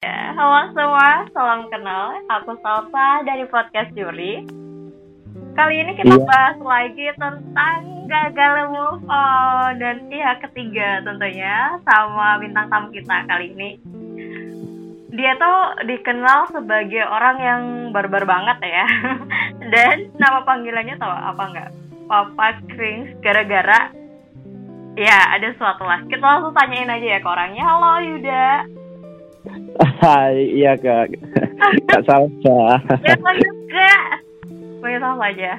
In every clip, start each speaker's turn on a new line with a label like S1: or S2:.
S1: Ya, halo semua, salam kenal. Aku Salsa dari podcast Juri. Kali ini kita
S2: Iya.
S1: bahas lagi tentang gagal move on dan pihak ketiga tentunya sama bintang tamu kita kali ini. Dia tuh dikenal sebagai orang yang barbar banget ya. Dan nama panggilannya tau apa nggak? Papa Cringe gara-gara ya ada suatu lah. Kita langsung tanyain aja ya ke orangnya. Halo Yuda.
S2: Iya kak, kak Salsa.
S1: Ya panggil kak. Panggil sama aja.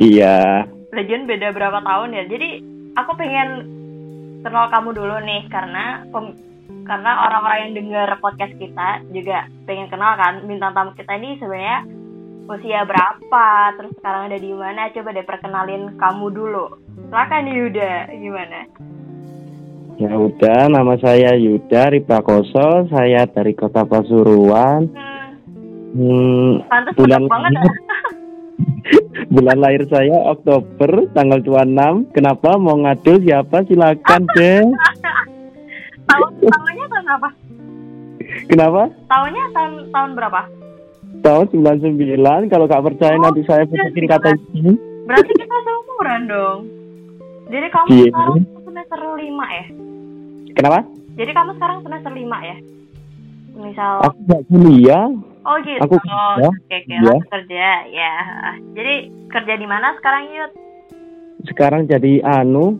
S2: Iya,
S1: Legend beda berapa tahun ya. Jadi aku pengen kenal kamu dulu nih karena karena orang-orang yang dengar podcast kita juga pengen kenal kan bintang tamu kita ini sebenarnya usia berapa, terus sekarang ada di mana. Coba deh perkenalin kamu dulu. Silakan Yuda, gimana?
S2: Ya udah. Nama saya Yuda Ripakoso. Saya dari Kota Pasuruan.
S1: Hmm, pantes
S2: Bulan
S1: banget.
S2: lahir. bulan lahir saya Oktober tanggal 26. Kenapa mau ngadu siapa? Silakan deh.
S1: tahun tahunnya tahun berapa?
S2: Kenapa?
S1: Tahunnya tahun tahun berapa?
S2: Tahun 99. Kalau kak percaya
S1: Oh,
S2: nanti saya masukin kata ini.
S1: Berarti kita seumuran dong. Jadi kamu
S2: Iya.
S1: sekarang semester 5 ya?
S2: Kenapa?
S1: Jadi kamu sekarang semester 5 ya? Misal
S2: Aku nggak kuliah.
S1: Oh gitu.
S2: aku kerja.
S1: Oke, oke, langsung kerja ya. Jadi kerja di mana sekarang Yud?
S2: Sekarang jadi anu.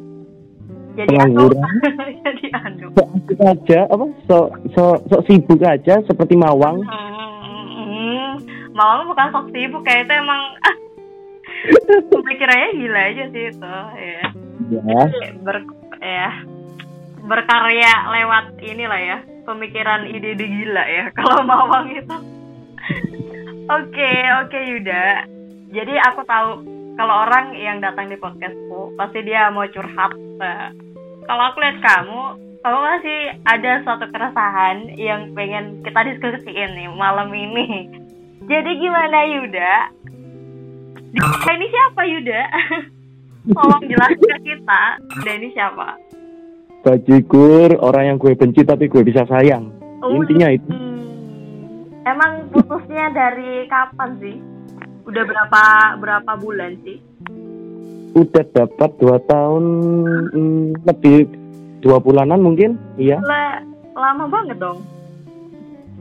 S1: Jadi
S2: Pengangguran.
S1: anu. Jadi anu.
S2: So, aja apa? So, so, so sibuk aja seperti Mawang.
S1: Hmm, Mawang bukan sok sibuk kayak itu emang pemikirannya gila aja sih itu ya.
S2: Ya.
S1: ber ya berkarya lewat inilah ya pemikiran ide-ide gila ya kalau Mawang itu. Oke oke Yuda. Jadi aku tahu kalau orang yang datang di podcastku pasti dia mau curhat Nah, kalau aku lihat kamu kamu masih ada suatu keresahan yang pengen kita diskusiin nih malam ini. Jadi gimana Yuda? Dia ini siapa Yuda? Tolong jelaskan kita. Dan ini siapa
S2: Bajigur orang yang gue benci tapi gue bisa sayang.
S1: Oh,
S2: Intinya itu.
S1: hmm. emang putusnya dari kapan sih udah berapa berapa bulan sih
S2: Udah dapat dua tahun hmm, lebih dua bulanan mungkin. Iya.
S1: Lama banget dong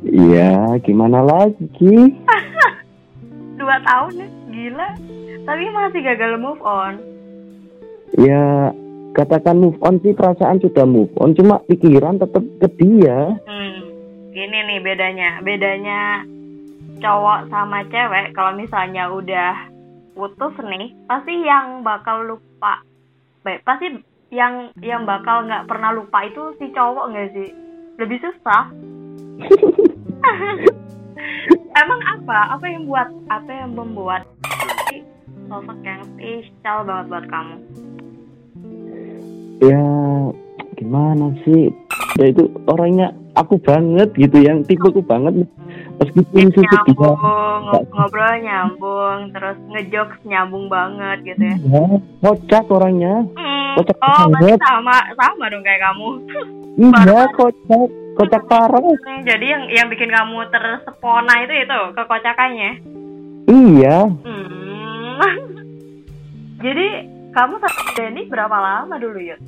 S2: Iya. Gimana lagi?
S1: dua tahun gila tapi masih gagal move on
S2: Ya katakan move on sih perasaan sudah move on. Cuma pikiran tetap ke dia.
S1: hmm. gini nih bedanya. Bedanya cowok sama cewek kalau misalnya udah putus nih pasti yang bakal lupa. Baik pasti yang yang bakal nggak pernah lupa itu si cowok nggak sih? Lebih susah. Emang apa? Apa yang buat apa yang membuat sosok yang spesial banget buat kamu
S2: Ya gimana sih? Ya itu orangnya aku banget gitu yang tipeku banget. Meskipun dia
S1: nyambung ngob- ngobrol nyambung terus ngejokes nyambung banget gitu ya.
S2: Ya, kocak orangnya.
S1: Hmm,
S2: Kocak
S1: oh
S2: banget.
S1: sama sama dong kayak kamu.
S2: Iya kocak kocak parah.
S1: Hmm, jadi yang yang bikin kamu tersepona itu itu kekocakannya?
S2: Iya.
S1: Hmm. jadi kamu sama Denny berapa lama dulu yuk?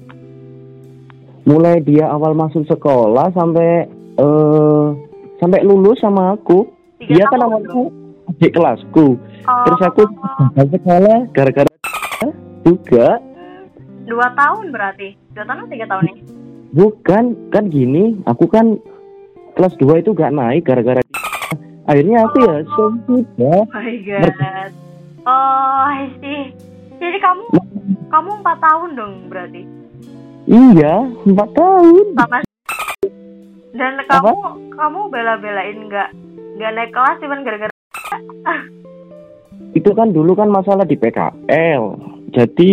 S2: Mulai dia awal masuk sekolah sampai eh sampai lulus sama aku.
S1: Tiga
S2: dia kan awalnya adik kelasku.
S1: Oh,
S2: terus aku gagal sekolah gara-gara juga.
S1: Dua tahun berarti? Dua tahun atau tiga tahun nih?
S2: Bukan kan gini aku kan kelas 2 itu gak naik gara-gara akhirnya aku ya sudah
S1: oh my god. Oh I see jadi kamu kamu empat tahun dong berarti?
S2: Iya empat tahun.
S1: Sama dan kamu kamu bela-belain nggak nggak naik kelas cuman gara-gara
S2: itu kan dulu kan masalah di PKL jadi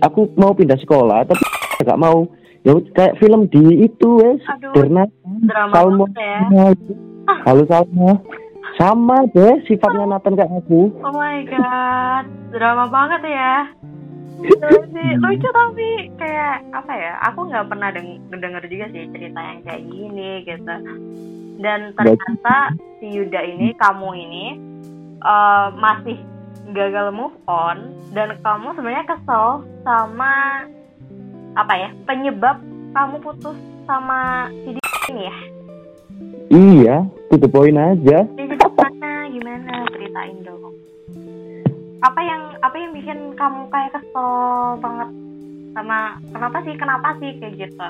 S2: aku mau pindah sekolah tapi gak mau. Ya kayak film di itu wes
S1: Aduh.
S2: Derna
S1: drama
S2: Salmo
S1: ya.
S2: Halo Salma sama deh sifatnya Nathan kayak aku.
S1: Oh my god drama banget ya. Lucu, lucu tapi kayak apa ya aku nggak pernah deng denger juga sih cerita yang kayak gini gitu. Dan ternyata si Yuda ini kamu ini uh, masih gagal move on dan kamu sebenarnya kesel sama apa ya penyebab kamu putus sama si ini ya
S2: iya to the point aja.
S1: Jadi gimana gimana? Ceritain dong. Apa yang apa yang bikin kamu kayak kesel banget? Sama kenapa sih? Kenapa sih? Kayak gitu.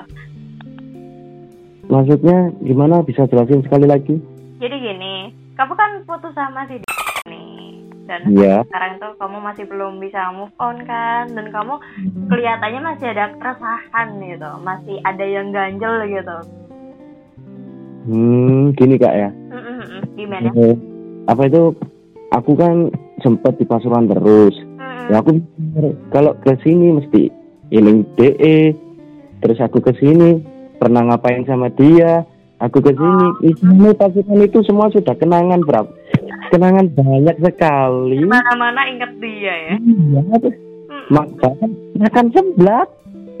S2: Maksudnya gimana? Bisa jelasin sekali lagi?
S1: Jadi gini kamu kan putus sama si dia nih. Dan
S2: Iya.
S1: sekarang tuh kamu masih belum bisa move on kan? Dan kamu kelihatannya masih ada keresahan gitu. Masih ada yang ganjel gitu
S2: hmm gini kak ya.
S1: Mm-mm-mm. gimana?
S2: Eh, apa itu aku kan sempat di pasuruan terus.
S1: Mm-mm.
S2: ya aku kalau ke sini mesti iling DE terus aku ke sini pernah ngapain sama dia? Aku ke sini isinya pasukan itu semua sudah kenangan berapa kenangan banyak sekali.
S1: Mana-mana inget dia ya?
S2: Iya
S1: Mm-mm.
S2: makan makan seblak.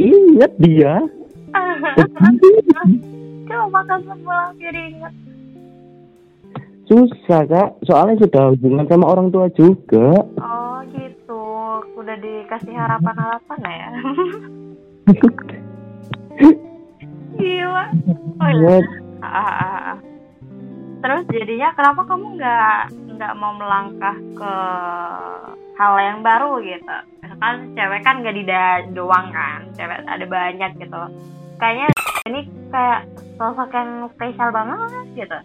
S2: Inget dia
S1: coba makan sebelah jadi inget
S2: susah kak. Soalnya sudah hubungan sama orang tua juga.
S1: Oh gitu. Udah dikasih harapan-harapan ya? Gila. Oh iya.
S2: Ya,
S1: Ah, ah, ah, ah. Terus jadinya kenapa kamu nggak nggak mau melangkah ke hal yang baru gitu? Misalkan cewek kan nggak di doang kan, cewek ada banyak gitu. Kayaknya ini kayak sosok yang spesial banget gitu.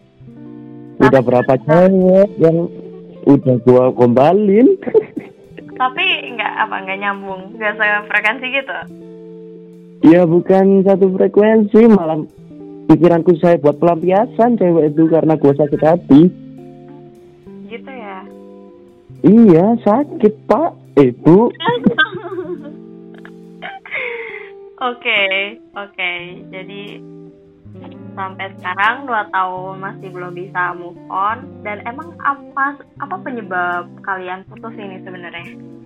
S2: udah berapa cewek yang udah gua gombalin
S1: Tapi nggak apa nggak nyambung, nggak frekuensi gitu.
S2: ya bukan satu frekuensi malah pikiranku saya buat pelampiasan cewek itu karena gua sakit hati
S1: Gitu ya.
S2: iya sakit pak eh bu
S1: Oke, oke. Jadi sampai sekarang dua tahun masih belum bisa move on. Dan emang apa apa penyebab kalian putus ini sebenarnya?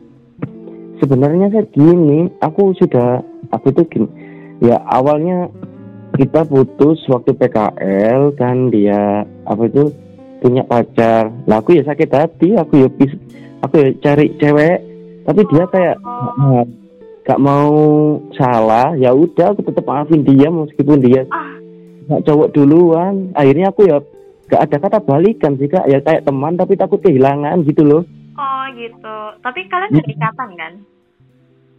S2: sebenarnya saya gini aku sudah aku itu gini. Ya awalnya kita putus waktu PKL kan dia apa itu punya pacar. Lah aku ya sakit hati aku ya pis aku ya cari cewek. Tapi dia kayak
S1: Oh,
S2: "Ah, gak mau salah ya udah aku tetap maafin dia meskipun dia
S1: ah,
S2: gak cowok duluan. Akhirnya aku ya gak ada kata balikan sih kak. Ya kayak teman tapi takut kehilangan gitu loh.
S1: Oh gitu. Tapi kalian udah ikatan kan?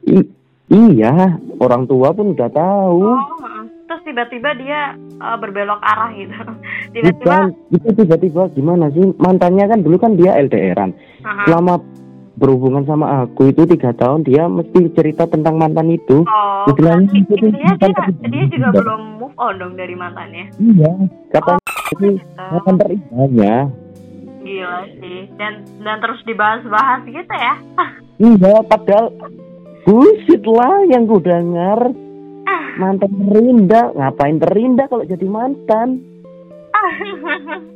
S2: I- iya. Orang tua pun udah tahu.
S1: Oh, terus tiba-tiba dia eh, berbelok arah gitu. Tiba-tiba,
S2: itu tiba-tiba gimana sih? Mantannya kan dulu kan dia LDRan
S1: Aha.
S2: selama berhubungan sama aku itu tiga tahun dia mesti cerita tentang mantan itu.
S1: Oh,
S2: itu
S1: intinya dia, dia juga belum move on dong dari mantannya.
S2: iya katanya itu
S1: Gitu.
S2: mantan terindahnya
S1: Gila sih. Dan dan terus dibahas-bahas gitu ya.
S2: iya padahal bullshit lah yang gue dengar
S1: Ah.
S2: mantan terindah ngapain terindah kalau jadi mantan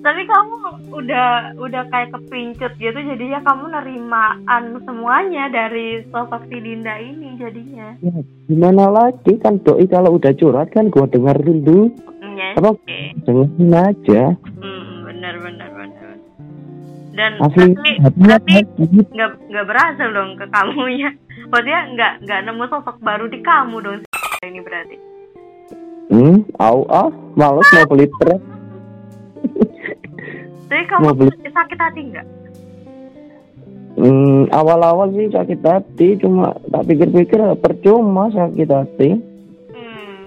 S1: Tapi kamu udah udah kayak kepincut gitu jadinya kamu nerimaan semuanya dari sosok si Dinda ini jadinya.
S2: ya, gimana lagi kan doi kalau udah curhat kan gue dengar dulu
S1: Iya.
S2: apa
S1: Oke.
S2: dengerin aja
S1: Hmm, benar benar. Dan
S2: asli
S1: tapi nggak nggak berhasil dong ke kamu ya. Maksudnya nggak nggak nemu sosok baru di kamu dong ini berarti.
S2: hmm au ah males mau beli truk
S1: Jadi kamu
S2: Mau beli-
S1: sakit hati nggak?
S2: Hmm, awal-awal sih sakit hati, cuma tak pikir-pikir percuma sakit hati.
S1: Hmm.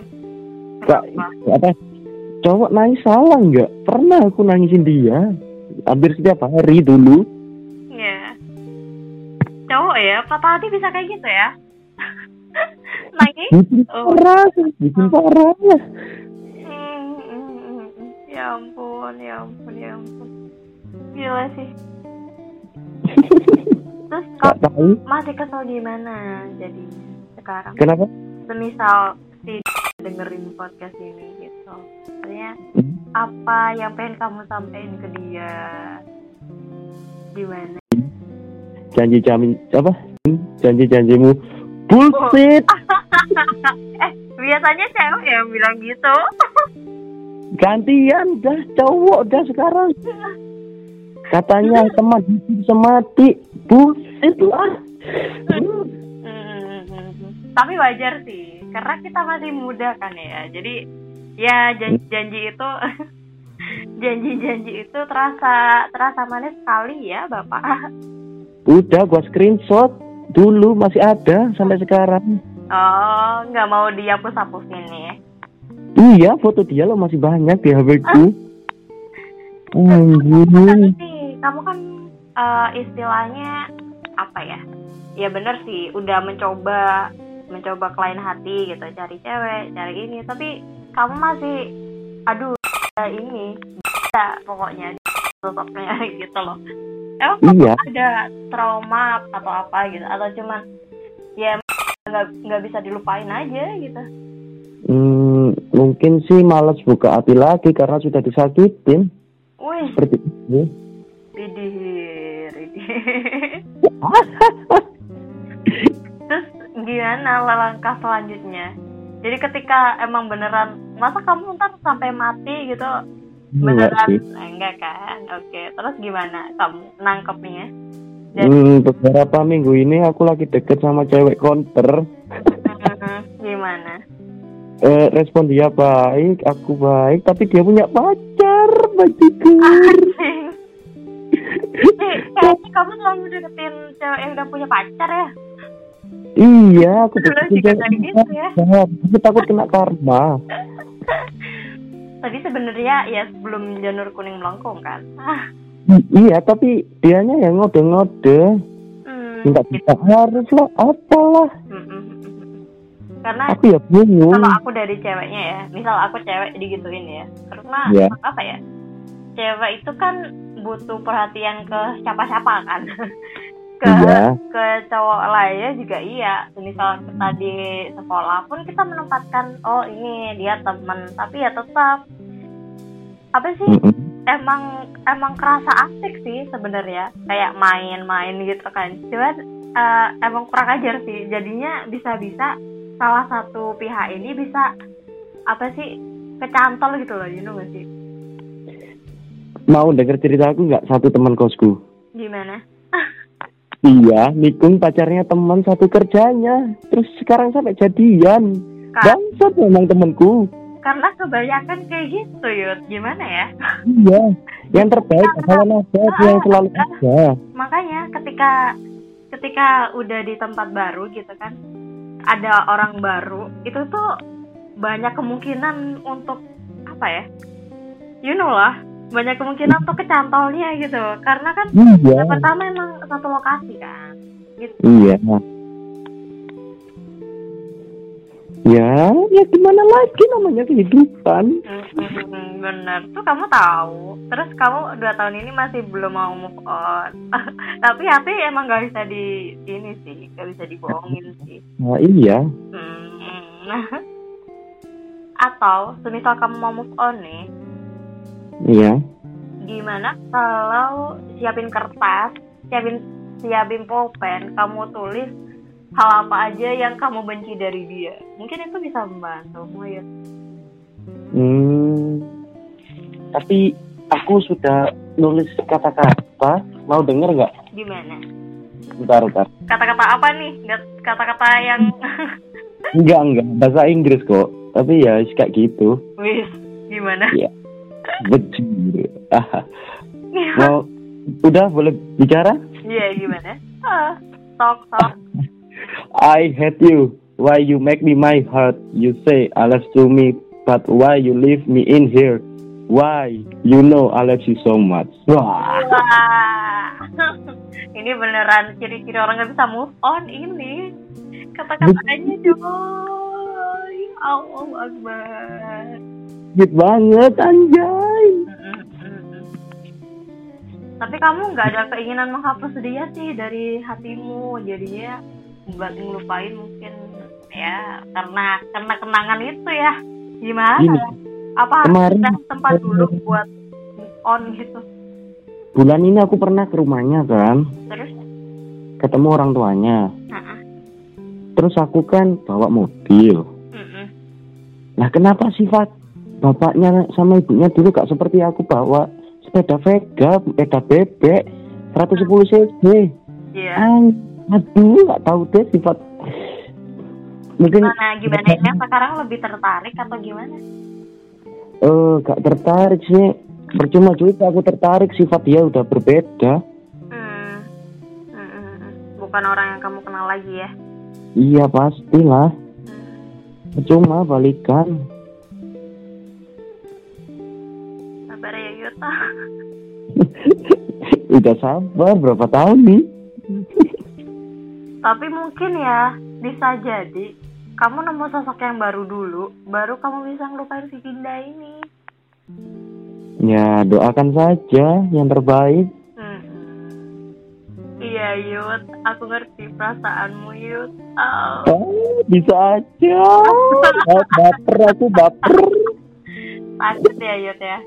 S2: Kak, apa? Cowok nangis salah nggak? Pernah aku nangisin dia, hampir setiap hari dulu.
S1: Iya. Cowok ya, patah hati bisa kayak gitu ya? Nangis?
S2: Bikin
S1: Oh.
S2: parah, bikin parah.
S1: Ya ampun, ya ampun, ya ampun. Gila sih. Terus
S2: tahu
S1: masih kesel gimana jadinya sekarang?
S2: kenapa?
S1: Semisal si dengerin podcast ini gitu. Maksudnya
S2: Hmm.
S1: apa yang pengen kamu sampaikan ke dia? Gimana?
S2: Janji jamin apa? janji-janjimu bullshit
S1: eh biasanya cewek yang bilang gitu
S2: gantian dah cowok dah sekarang. Katanya teman hidup semati bullshit lah.
S1: Tapi wajar sih karena kita masih muda kan ya. Jadi ya janji-janji itu janji-janji itu terasa terasa manis sekali ya bapak.
S2: Udah gua screenshot. Dulu masih ada sampai sekarang.
S1: Oh nggak mau dihapus-hapusin nih
S2: iya foto dia lo masih banyak di HP ku.
S1: Nih, kamu kan eh, istilahnya apa ya? Ya bener sih, udah mencoba mencoba klien hati gitu, cari cewek, cari ini, tapi kamu masih, aduh, ya ini, ya, pokoknya sosoknya gitu loh. Emang kamu
S2: iya.
S1: ada trauma atau apa gitu, atau cuman ya nggak nggak bisa dilupain aja gitu.
S2: Hmm, mungkin sih malas buka hati lagi karena sudah disakitin
S1: Wih,
S2: seperti itu.
S1: Ridih, ridih. Terus gimana langkah selanjutnya? Jadi ketika emang beneran, masa kamu ntar sampai mati gitu?
S2: Enggak
S1: Beneran?
S2: sih.
S1: Eh, enggak kan? Oke, terus gimana kamu nangkepnya? Dan
S2: Hmm, beberapa minggu ini aku lagi deket sama cewek counter.
S1: Mhm, gimana?
S2: Eh, respon dia baik, aku baik, tapi dia punya pacar, bajigur.
S1: Anjing. Eh, kayaknya kamu selalu deketin cewek yang udah punya pacar ya?
S2: iya, aku deketin
S1: juga
S2: cewek
S1: gitu ya.
S2: Aku takut kena karma.
S1: Tadi sebenarnya ya sebelum janur kuning melengkung kan? Ah,
S2: iya, tapi dianya yang ngode-ngode.
S1: hmm,
S2: Minta
S1: gitu.
S2: kita harus lah, apalah.
S1: Mm, mm. Karena
S2: Aku ya bingung.
S1: kalau aku dari ceweknya ya, misal aku cewek digituin ya, karena
S2: Iya.
S1: apa ya? Cewek itu kan butuh perhatian ke siapa-siapa kan, ke
S2: Iya,
S1: ke cowok lainnya juga iya. Misal kita di sekolah pun kita menempatkan, oh ini dia temen, tapi ya tetap apa sih?
S2: Mm-mm.
S1: Emang emang kerasa asik sih sebenarnya, kayak main-main gitu kan. Cuman eh, emang kurang ajar sih, jadinya bisa-bisa salah satu pihak ini bisa apa sih kecantol gitu loh, you know gak sih?
S2: mau denger cerita aku nggak satu teman kosku?
S1: Gimana?
S2: Iya, nikung pacarnya teman satu kerjanya. Terus sekarang sampai jadian.
S1: Kak,
S2: Bangsat memang temanku.
S1: karena kebanyakan kayak gitu yud, gimana ya?
S2: Iya, yang terbaik bakalan ada, itu yang selalu ada.
S1: Makanya ketika ketika udah di tempat baru gitu kan, ada orang baru, itu tuh banyak kemungkinan untuk apa ya? You know lah, banyak kemungkinan untuk kecantolnya gitu. Karena kan
S2: Iya,
S1: yang pertama emang satu lokasi kan. Gitu.
S2: iya. Ya, ya gimana lagi namanya kehidupan.
S1: Hmm, bener tuh kamu tahu. Terus kamu dua tahun ini masih belum mau move on. Tapi hati emang gak bisa di ini sih, gak bisa dibohongin sih.
S2: Nah, iya.
S1: Hmm. Atau semisal kamu mau move on nih,
S2: Iya.
S1: gimana kalau siapin kertas, siapin siapin pulpen, kamu tulis hal apa aja yang kamu benci dari dia. Mungkin itu bisa membantu, ya.
S2: Hmm. Tapi aku sudah nulis kata-kata. Mau denger nggak?
S1: Gimana?
S2: Bentar, bentar.
S1: Kata-kata apa nih? Kata-kata yang
S2: Enggak, enggak. Bahasa Inggris kok. Tapi ya kayak gitu.
S1: wis gimana?
S2: Bejir. Ah, Mau udah boleh bicara?
S1: Iya gimana? Ah, talk talk.
S2: I hate you. Why you make me my heart? You say I love to me, but why you leave me in here? Why? You know I love you so much. Wah.
S1: Ini beneran ciri-ciri orang nggak bisa move on ini. Kata-katanya coy. Allah Akbar.
S2: Sweet banget anjay.
S1: Tapi kamu nggak ada keinginan menghapus dia sih dari hatimu, jadinya buat ngelupain mungkin ya karena karena kenangan itu ya. Gimana?
S2: Gini,
S1: Apa harus
S2: kemarin-
S1: ada tempat dulu buat on gitu?
S2: Bulan ini aku pernah ke rumahnya kan.
S1: Terus
S2: ketemu orang tuanya. Terus aku kan bawa mobil.
S1: Mm-mm.
S2: Nah kenapa sifat bapaknya sama ibunya dulu gak seperti aku bawa sepeda Vega, sepeda bebek 110 cc.
S1: Iya.
S2: Ah, aduh nggak tahu deh sifat. Mungkin
S1: Gimana gimana ya? Sekarang lebih tertarik atau gimana?
S2: eh gak tertarik sih. Percuma juga aku tertarik sifat dia udah berbeda.
S1: Hmm. Mm, mm, mm. Bukan orang yang kamu kenal lagi ya?
S2: Iya pastilah.
S1: Hmm.
S2: Percuma balikan.
S1: Sabar ya Yuta.
S2: udah sabar berapa tahun nih?
S1: Tapi mungkin ya bisa jadi kamu nemu sosok yang baru dulu, baru kamu bisa ngelupain si Dinda ini.
S2: Ya doakan saja yang terbaik.
S1: Hmm. Iya Yud, aku ngerti perasaanmu Yud. Oh.
S2: Oh, bisa aja. Ba- baper aku baper.
S1: Takut ya Yud ya.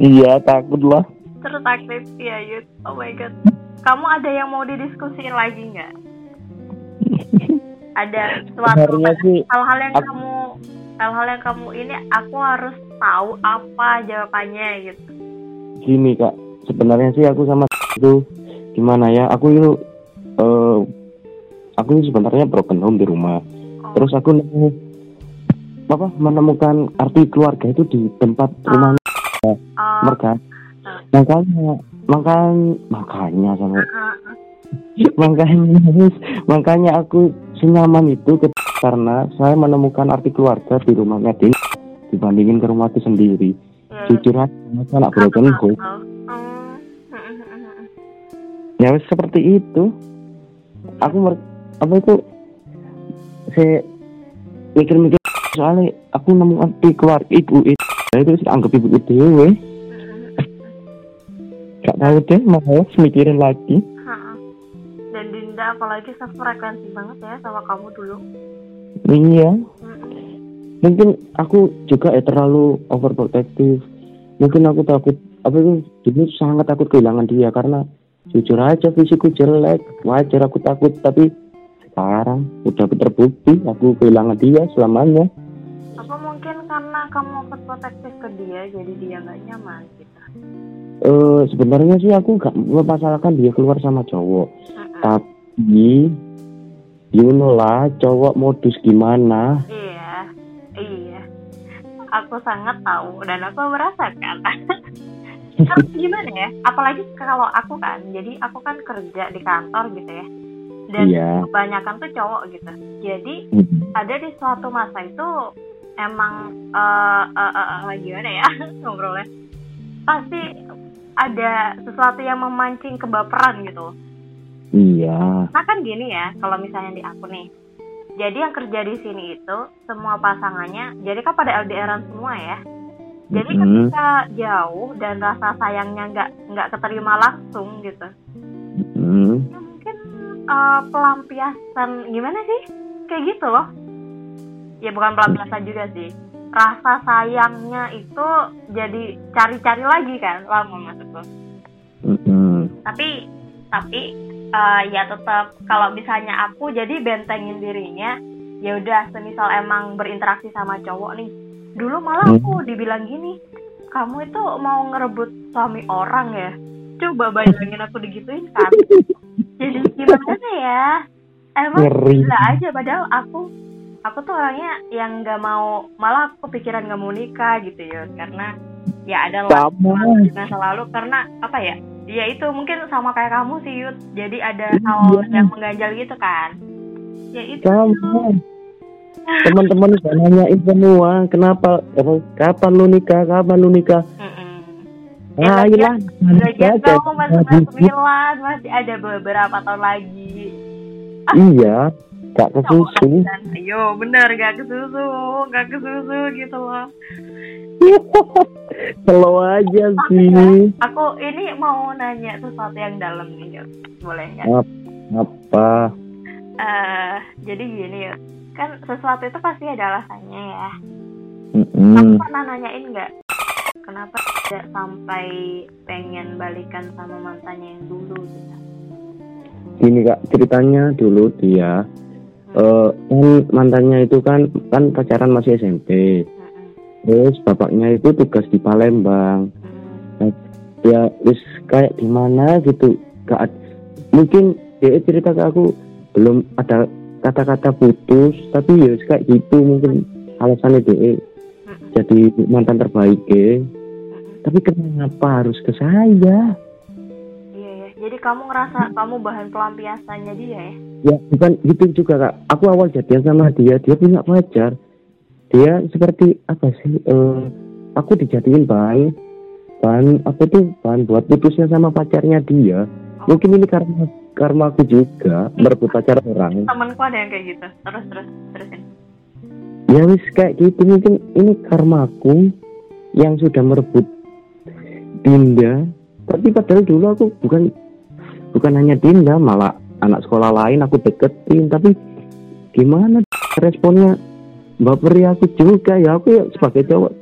S2: Iya takut lah.
S1: Terus aktif ya Yud. Oh my god. Kamu ada yang mau didiskusiin lagi nggak? Ada suatu hal-hal yang
S2: aku-
S1: kamu hal-hal yang kamu ini aku harus tahu apa jawabannya gitu.
S2: gini kak. Sebenarnya sih aku sama itu gimana ya? Aku itu eh aku ini sebenarnya broken home di rumah.
S1: Oh,
S2: Terus aku nemu apa menemukan arti keluarga itu di tempat rumah
S1: oh,
S2: mereka. Makanya makanya makanya sama
S1: uh,
S2: makanya makanya aku senyaman itu ke- karena saya menemukan arti keluarga di rumahnya Din dibandingin ke rumahku sendiri.
S1: Iya.
S2: jujur aja anak broken home
S1: hmm, hmm, hmm, hmm.
S2: ya seperti itu. Aku mer- apa itu? Saya mikir-mikir soalnya aku nemu arti keluarga ibu itu saya itu anggap ibu itu dewe. Gak tahu deh mau mikirin lagi
S1: Dinda apalagi sefrekuensi banget ya sama kamu dulu.
S2: iya
S1: Mm-mm.
S2: mungkin aku juga ya terlalu overprotective mungkin aku takut apa itu dulu sangat takut kehilangan dia karena jujur aja fisikku jelek wajar aku takut tapi sekarang udah terbukti aku kehilangan dia selamanya
S1: Apa mungkin karena kamu overprotective ke dia jadi dia nggak nyaman gitu.
S2: eh sebenarnya sih aku gak memasalahkan dia keluar sama cowok
S1: Mm-mm.
S2: tapi you know lah cowok modus gimana
S1: Iya, iya. Aku sangat tahu dan aku merasakan. Karena gimana ya? Apalagi kalau aku kan, jadi aku kan kerja di kantor gitu ya. Dan
S2: iya
S1: kebanyakan tuh cowok gitu. Jadi ada di suatu masa itu emang eh eh, eh, eh, gimana ya ngobrolnya pasti ada sesuatu yang memancing kebaperan gitu
S2: iya
S1: nah kan gini ya kalau misalnya di aku nih jadi yang kerja di sini itu semua pasangannya jadi kan pada LDRan semua ya jadi
S2: Mhm.
S1: ketika jauh dan rasa sayangnya nggak nggak keterima langsung gitu
S2: Mhm.
S1: ya mungkin eh, pelampiasan gimana sih kayak gitu loh ya bukan pelampiasan juga sih rasa sayangnya itu jadi cari-cari lagi kan lama maksudku
S2: Mhm.
S1: tapi tapi eh, ya tetap kalau misalnya aku jadi bentengin dirinya ya udah semisal emang berinteraksi sama cowok nih dulu malah
S2: Hmm.
S1: aku dibilang gini kamu itu mau ngerebut suami orang ya? Coba bayangin aku digituin kan? Jadi gimana ya? Emang
S2: ngeri.
S1: gila aja padahal aku aku tuh orangnya yang nggak mau malah aku kepikiran nggak mau nikah gitu ya karena ya ada lah di masa lalu karena apa ya ya itu mungkin sama kayak kamu sih Yud. Jadi ada
S2: Iya.
S1: hal yang mengganjal gitu kan? Ya itu
S2: sama teman-teman udah nanyain semua kenapa apa, kapan lu nikah kapan lu nikah?
S1: Mm-mm. Ya,
S2: ah
S1: lagian-
S2: iya
S1: Lagian
S2: saja.
S1: kamu masih sembilan masih ada beberapa tahun lagi.
S2: Iya gak kesusu.
S1: Ayo bener gak kesusu gak kesusu gitu loh
S2: slow aja sih.
S1: aku ini mau nanya sesuatu yang dalam nih boleh nggak?
S2: Apa
S1: Eh, jadi gini kan sesuatu itu pasti ada alasannya ya.
S2: Mm-mm.
S1: Kamu pernah nanyain nggak kenapa tidak sampai pengen balikan sama mantannya yang dulu gitu?
S2: gini kak ceritanya dulu dia kan mantannya itu kan kan pacaran masih SMP
S1: Mm-mm.
S2: Terus bapaknya itu tugas di Palembang. Ya wis kayak gimana gitu gak mungkin dia cerita ke aku belum ada kata-kata putus tapi ya kayak gitu mungkin alasannya dia. Jadi mantan terbaik ya tapi kenapa harus ke saya?
S1: Iya ya. Jadi kamu ngerasa kamu bahan pelampiasannya dia ya?
S2: ya bukan gitu juga kak. Aku awal jadian sama dia dia punya pacar dia seperti apa sih eh, aku dijadiin bahan bahan apa tuh bahan buat putusnya sama pacarnya dia. Mungkin ini karma karma aku juga merebut pacar orang.
S1: Temanku ada yang kayak gitu. Terus terus terusin.
S2: ya wis kayak gitu. Mungkin ini karmaku yang sudah merebut Dinda. Tapi padahal dulu aku bukan bukan hanya Dinda malah anak sekolah lain aku deketin. Tapi gimana responnya baperi aku juga ya aku ya sebagai cowok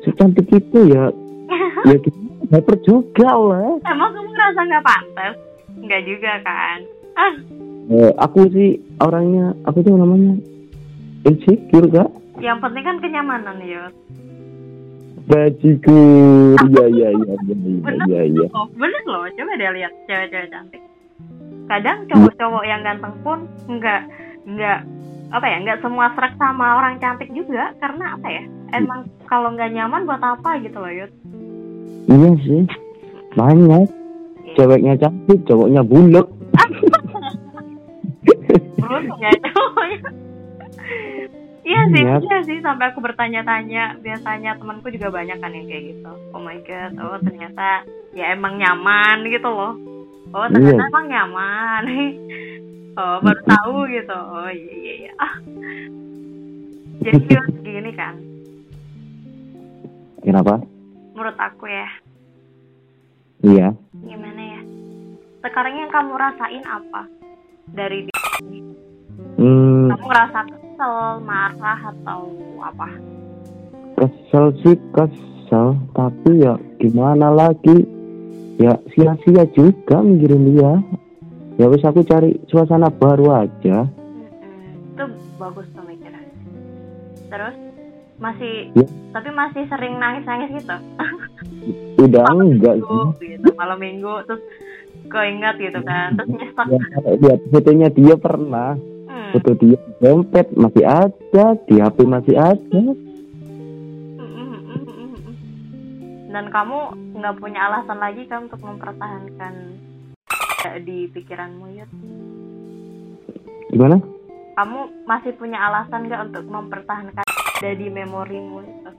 S2: secantik itu ya ya gimana baper juga lah
S1: Emang kamu ngerasa nggak pantas? Nggak juga kan? Ah,
S2: Eh, aku sih orangnya apa tuh namanya insecure kak
S1: yang penting kan kenyamanan ya.
S2: bajigur ya ya ya ya
S1: Bener
S2: ya ya
S1: Oh, bener loh. Coba deh lihat cewek-cewek cantik. Kadang cowok-cowok yang ganteng pun nggak nggak apa ya nggak semua serak sama orang cantik juga karena apa ya emang kalau nggak nyaman buat apa gitu loh Yud.
S2: Iya sih. Banyak. Ceweknya cantik cowoknya
S1: beruntung ya cowoknya. Iya sih
S2: Iya.
S1: iya sih sampai aku bertanya-tanya biasanya temanku juga banyak kan yang kayak gitu. Oh my god oh ternyata ya emang nyaman gitu loh. Oh ternyata
S2: Iya.
S1: emang nyaman oh baru tahu gitu. Oh iya iya iya. Ah. Jadi Yud, gini kan?
S2: Kenapa?
S1: Menurut aku ya.
S2: Iya.
S1: Gimana ya? Sekarang yang kamu rasain apa dari dia? Ini?
S2: hmm,
S1: kamu ngerasa kesel marah atau apa?
S2: Kesel sih kesel. Tapi ya gimana lagi? Ya sia-sia juga mikirin dia ya wis aku cari suasana baru aja.
S1: Itu bagus pemikiran. Terus masih
S2: Ya.
S1: tapi masih sering nangis nangis gitu?
S2: Udah
S1: malam
S2: enggak
S1: minggu
S2: sih.
S1: gitu malam minggu terus keinget gitu kan terus nyesek
S2: ya, lihat fotonya dia pernah.
S1: Hmm.
S2: foto dia di dompet masih ada di HP masih ada.
S1: Mm-mm-mm-mm-mm. dan kamu nggak punya alasan lagi kan untuk mempertahankan di pikiranmu Yud
S2: gimana?
S1: Kamu masih punya alasan nggak untuk mempertahankan ada di memorimu itu?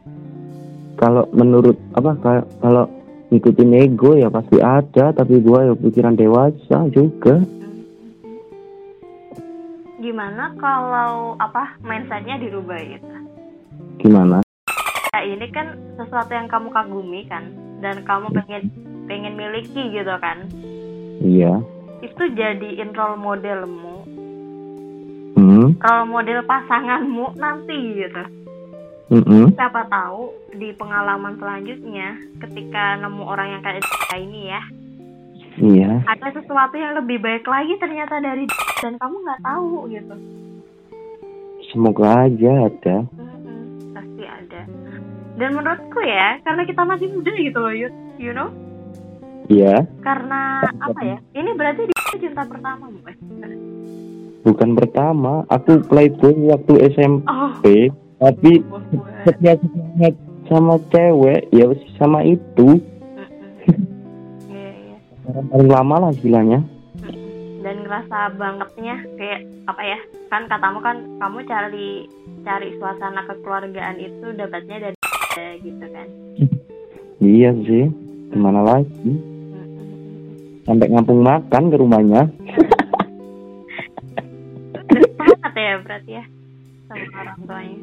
S2: Kalau menurut apa ka- kalau ngikutin ego ya pasti ada tapi gua ya pikiran dewasa juga.
S1: Gimana kalau apa mindsetnya dirubah gitu
S2: gimana?
S1: Ya ini kan sesuatu yang kamu kagumi kan? Dan kamu pengen pengen miliki gitu kan
S2: iya.
S1: Itu jadiin role modelmu.
S2: Hmm?
S1: Role model pasanganmu nanti gitu.
S2: Mm
S1: siapa tahu di pengalaman selanjutnya ketika nemu orang yang kayak ini ya
S2: iya.
S1: ada sesuatu yang lebih baik lagi ternyata dari dan kamu nggak tahu gitu.
S2: Semoga aja ada.
S1: Mm-mm, pasti ada. Dan menurutku ya karena kita masih muda gitu loh Yud. You know
S2: iya
S1: karena apa ya ini berarti dia cinta pertama eh
S2: bukan pertama aku playboy waktu SMP
S1: oh
S2: tapi
S1: bos gue.
S2: setia setia sama cewek ya sama itu.
S1: Iya, iya.
S2: paling lama lah bilangnya
S1: Mm-mm. dan ngerasa bangetnya kayak apa ya kan katamu kan kamu cari cari suasana kekeluargaan itu dapatnya dari gitu kan
S2: iya sih gimana lagi. Sampai ngampung makan ke rumahnya.
S1: Banget ya berarti ya? Sama orang tuanya.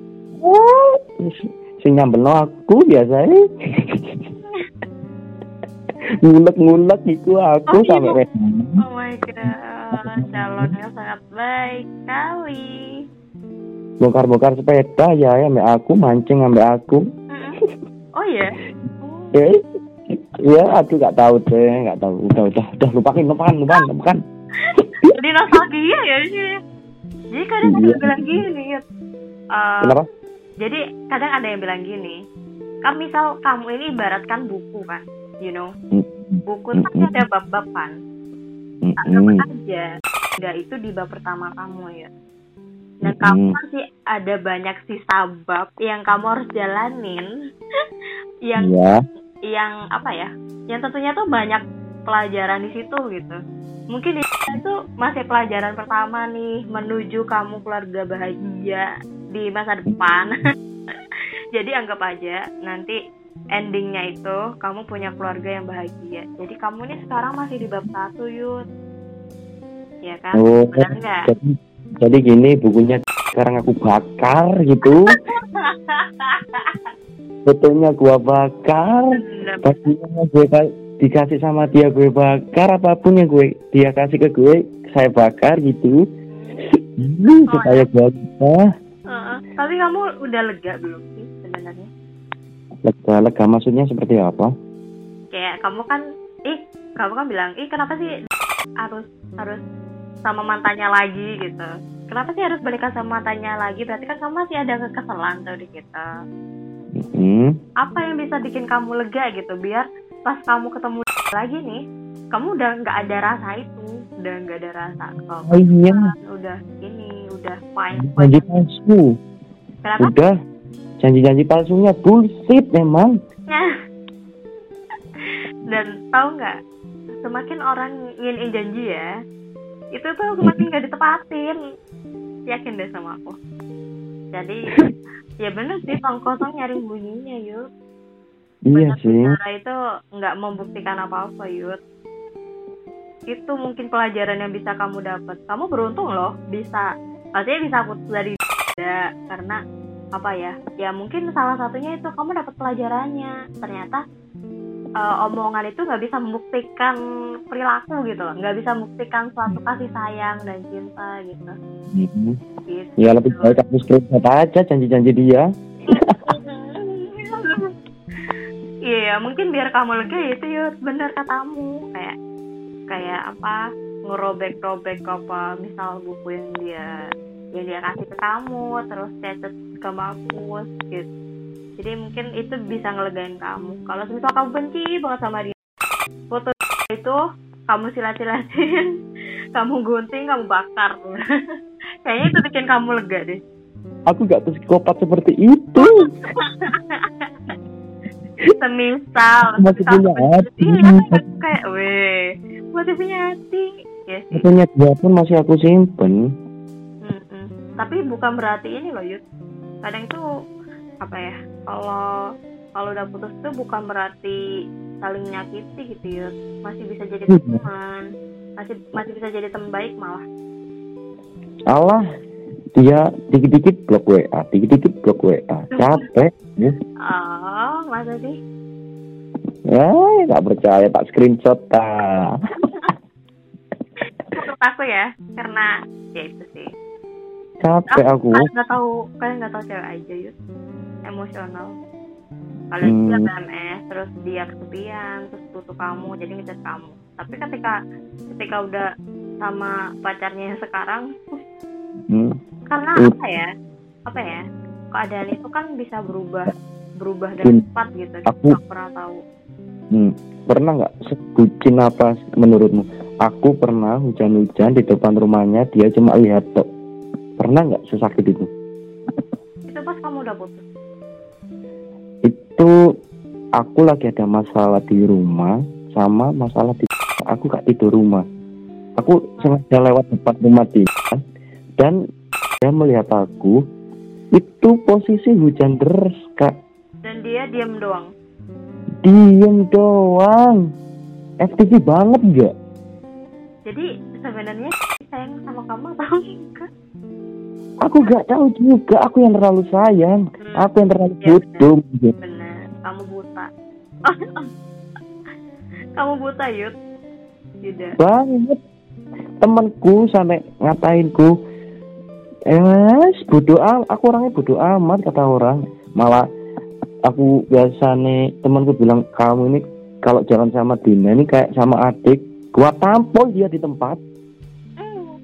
S2: Sing nyambel aku biasanya. Ngulek-ngulek itu aku
S1: Oh, iya.
S2: sampai
S1: oh my god calon yang sangat baik sekali.
S2: Bongkar-bongkar sepeda ya ya ambek aku mancing ambek aku.
S1: Oh iya? Oh.
S2: eh ya aku nggak tahu deh nggak tahu. Udah udah udah. Lupain lupakan lupakan lupakan.
S1: Jadi nostalgia ya sih jadi kadang ada
S2: Iya.
S1: yang bilang gini. Eh,
S2: Kenapa?
S1: jadi kadang ada yang bilang gini. Kan misal kamu ini ibaratkan buku kan? You know? Buku tuh pasti ada bab-bab kan?
S2: Mm-mm.
S1: aja. Nggak itu di bab pertama kamu ya dan
S2: Mm-mm.
S1: kamu masih ada banyak sisa bab yang kamu harus jalanin yang
S2: Iya.
S1: Yang apa ya yang tentunya tuh banyak pelajaran di situ gitu. Mungkin itu masih pelajaran pertama nih menuju kamu keluarga bahagia di masa depan. Jadi anggap aja nanti endingnya itu kamu punya keluarga yang bahagia. Jadi kamu nih sekarang masih di bab satu yud. Ya kan?
S2: Oh,
S1: benar nggak?
S2: jadi, jadi gini bukunya sekarang aku bakar gitu. Fotonya gua bakar, bajunya gue ka- dikasih sama dia gue bakar, apa pun yang gue dia kasih ke gue saya bakar gitu.
S1: Oh,
S2: supaya gue bisa.
S1: Heeh. tapi kamu udah lega belum sih sebenarnya?
S2: Lega lega. Maksudnya seperti apa?
S1: kayak kamu kan ih kamu kan bilang ih kenapa sih harus harus sama mantannya lagi? gitu. Kenapa sih harus balikan sama mantannya lagi? Berarti kan kamu masih ada kekesalan tuh di kita
S2: Hmm,
S1: apa yang bisa bikin kamu lega gitu? Biar pas kamu ketemu lagi nih kamu udah nggak ada rasa itu. Udah nggak ada rasa kok
S2: oh iya,
S1: udah ini udah fine
S2: janji palsu.
S1: kenapa?
S2: Udah, janji-janji palsunya bullshit memang.
S1: dan tahu nggak semakin orang nginin janji ya itu tuh semakin nggak ditepatin. Yakin deh sama aku. Jadi ya bener sih tong kosong nyari bunyinya yuk
S2: Iya
S1: Banyak
S2: sih.
S1: itu nggak membuktikan apa-apa yud. Itu mungkin pelajaran yang bisa kamu dapat kamu beruntung loh bisa. Maksudnya bisa putus dari karena apa ya? Ya mungkin salah satunya itu kamu dapat pelajarannya. Ternyata eh, omongan itu nggak bisa membuktikan perilaku gitu loh nggak bisa membuktikan suatu kasih sayang dan cinta gitu
S2: Hmm.
S1: gitu
S2: Ya lebih baik aku screenshot aja janji-janji dia.
S1: Iya, mungkin biar kamu lega ya itu yuk bener katamu kayak kayak apa ngerobek-robek apa misal buku yang dia yang dia kasih ke kamu terus catat kamu hapus gitu. Jadi mungkin itu bisa ngelegain kamu. Kalau misal kamu benci banget sama dia, foto itu kamu silat-silatin, kamu gunting, kamu bakar. Kayaknya itu bikin kamu lega deh.
S2: Aku gak psikopat seperti itu.
S1: semisal
S2: Masih punya hati.
S1: iya, kayak weh masih punya hati ya sih
S2: Katanya dia pun masih aku simpen.
S1: Mm-mm. tapi bukan berarti ini loh Yud kadang itu apa ya kalau kalau udah putus tuh bukan berarti saling nyakiti gitu Yud masih bisa jadi
S2: Hmm.
S1: teman masih masih bisa jadi teman baik malah
S2: Allah, dia dikit-dikit blok WA, dikit-dikit blok WA. Capek. Ya,
S1: oh masa sih
S2: ya gak percaya tak screenshot ta.
S1: menurut aku ya karena ya itu sih
S2: Capek aku.
S1: kalian nggak tahu kalian nggak tahu cewek aja yuk emosional kalian
S2: Hmm.
S1: dia PMS terus dia kesepian terus butuh kamu jadi ngechat kamu tapi ketika ketika udah sama pacarnya yang sekarang
S2: Hmm.
S1: karena
S2: Hmm.
S1: apa ya apa ya keadaan itu kan bisa berubah berubah dan cepat gitu
S2: Aku-
S1: pernah tahu
S2: Hmm. Pernah nggak sebutin apa menurutmu? Aku pernah hujan-hujan di depan rumahnya, dia cuma lihat tok. Pernah nggak sesakit itu?
S1: itu pas kamu udah putus
S2: Itu aku lagi ada masalah di rumah sama masalah di aku gak tidur rumah. Aku sengaja lewat depan rumah dia dan dia melihat aku itu posisi hujan deras kak.
S1: Dan dia diam doang?
S2: Diem doang. FTV banget gak
S1: jadi sebenarnya sayang sama kamu atau enggak?
S2: Aku gak tahu juga aku yang terlalu sayang.
S1: Hmm,
S2: aku yang terlalu
S1: Iya,
S2: bodoh
S1: kamu buta. Kamu buta Yud. Yuda.
S2: Banget. Temanku sampai ngatainku eh bodoh am aku orangnya bodoh amat kata orang. Malah aku biasa nih temanku bilang kamu ini kalau jalan sama Dina ini kayak sama adik. Gua tampol dia di tempat.
S1: Hmm.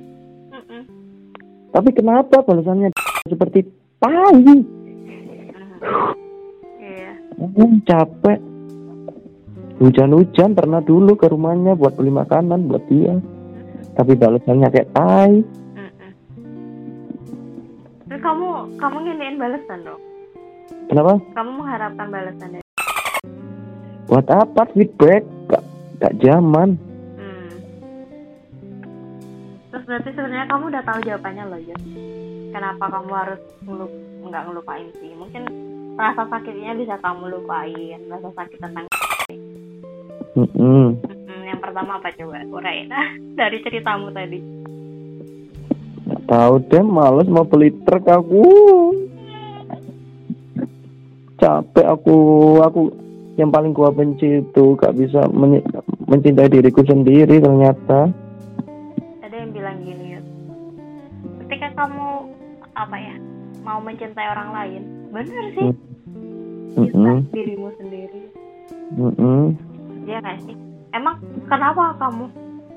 S2: Tapi kenapa balasannya seperti tai?
S1: Iya.
S2: Hmm, capek. Hujan-hujan pernah dulu ke rumahnya buat beli makanan buat dia. Tapi balasannya kayak tai.
S1: Terus kamu kamu nginiin balasan dong.
S2: Kenapa?
S1: Kamu mengharapkan balasan dari
S2: Buat apa feedback? Gak, gak zaman.
S1: Hmm. Terus berarti sebenarnya kamu udah tahu jawabannya loh, Jess. Kenapa kamu harus ngelup nggak ngelupain sih? Mungkin rasa sakitnya bisa kamu lupain, rasa sakit tentang
S2: Mm-mm.
S1: Hmm, yang pertama apa coba urain dari ceritamu tadi.
S2: Tahu deh, males mau beli truk aku. Capek aku, aku yang paling gua benci itu gak bisa menye- mencintai diriku sendiri ternyata.
S1: Ada yang bilang gini. Ketika kamu apa ya mau mencintai orang lain, bener sih.
S2: Hmm.
S1: Cinta
S2: Mm-mm.
S1: dirimu sendiri.
S2: Mm-mm.
S1: Iya nggak sih? Emang kenapa kamu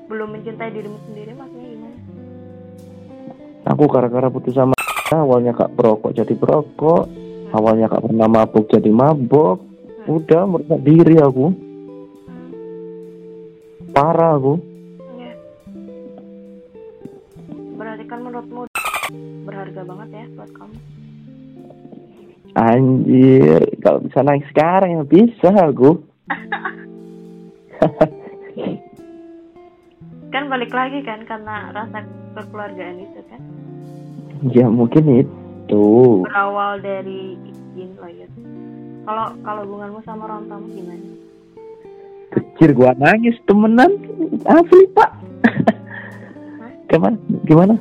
S1: belum mencintai dirimu sendiri? Maksudnya gimana?
S2: Aku gara-gara putus sama awalnya gak perokok jadi perokok, awalnya gak pernah mabuk jadi mabuk. Udah merusak diri aku,
S1: Hmm,
S2: parah aku.
S1: iya. Berarti kan menurutmu berharga banget ya buat kamu.
S2: Anjir, kalau bisa naik sekarang ya bisa aku.
S1: Kan balik lagi kan karena rasa kekeluargaan itu kan
S2: ya mungkin itu.
S1: berawal dari izin ya. Kalau kalau hubunganmu sama orang tamu gimana?
S2: Anjir, gua nangis temenan. Asli, Pak. gimana? Gimana?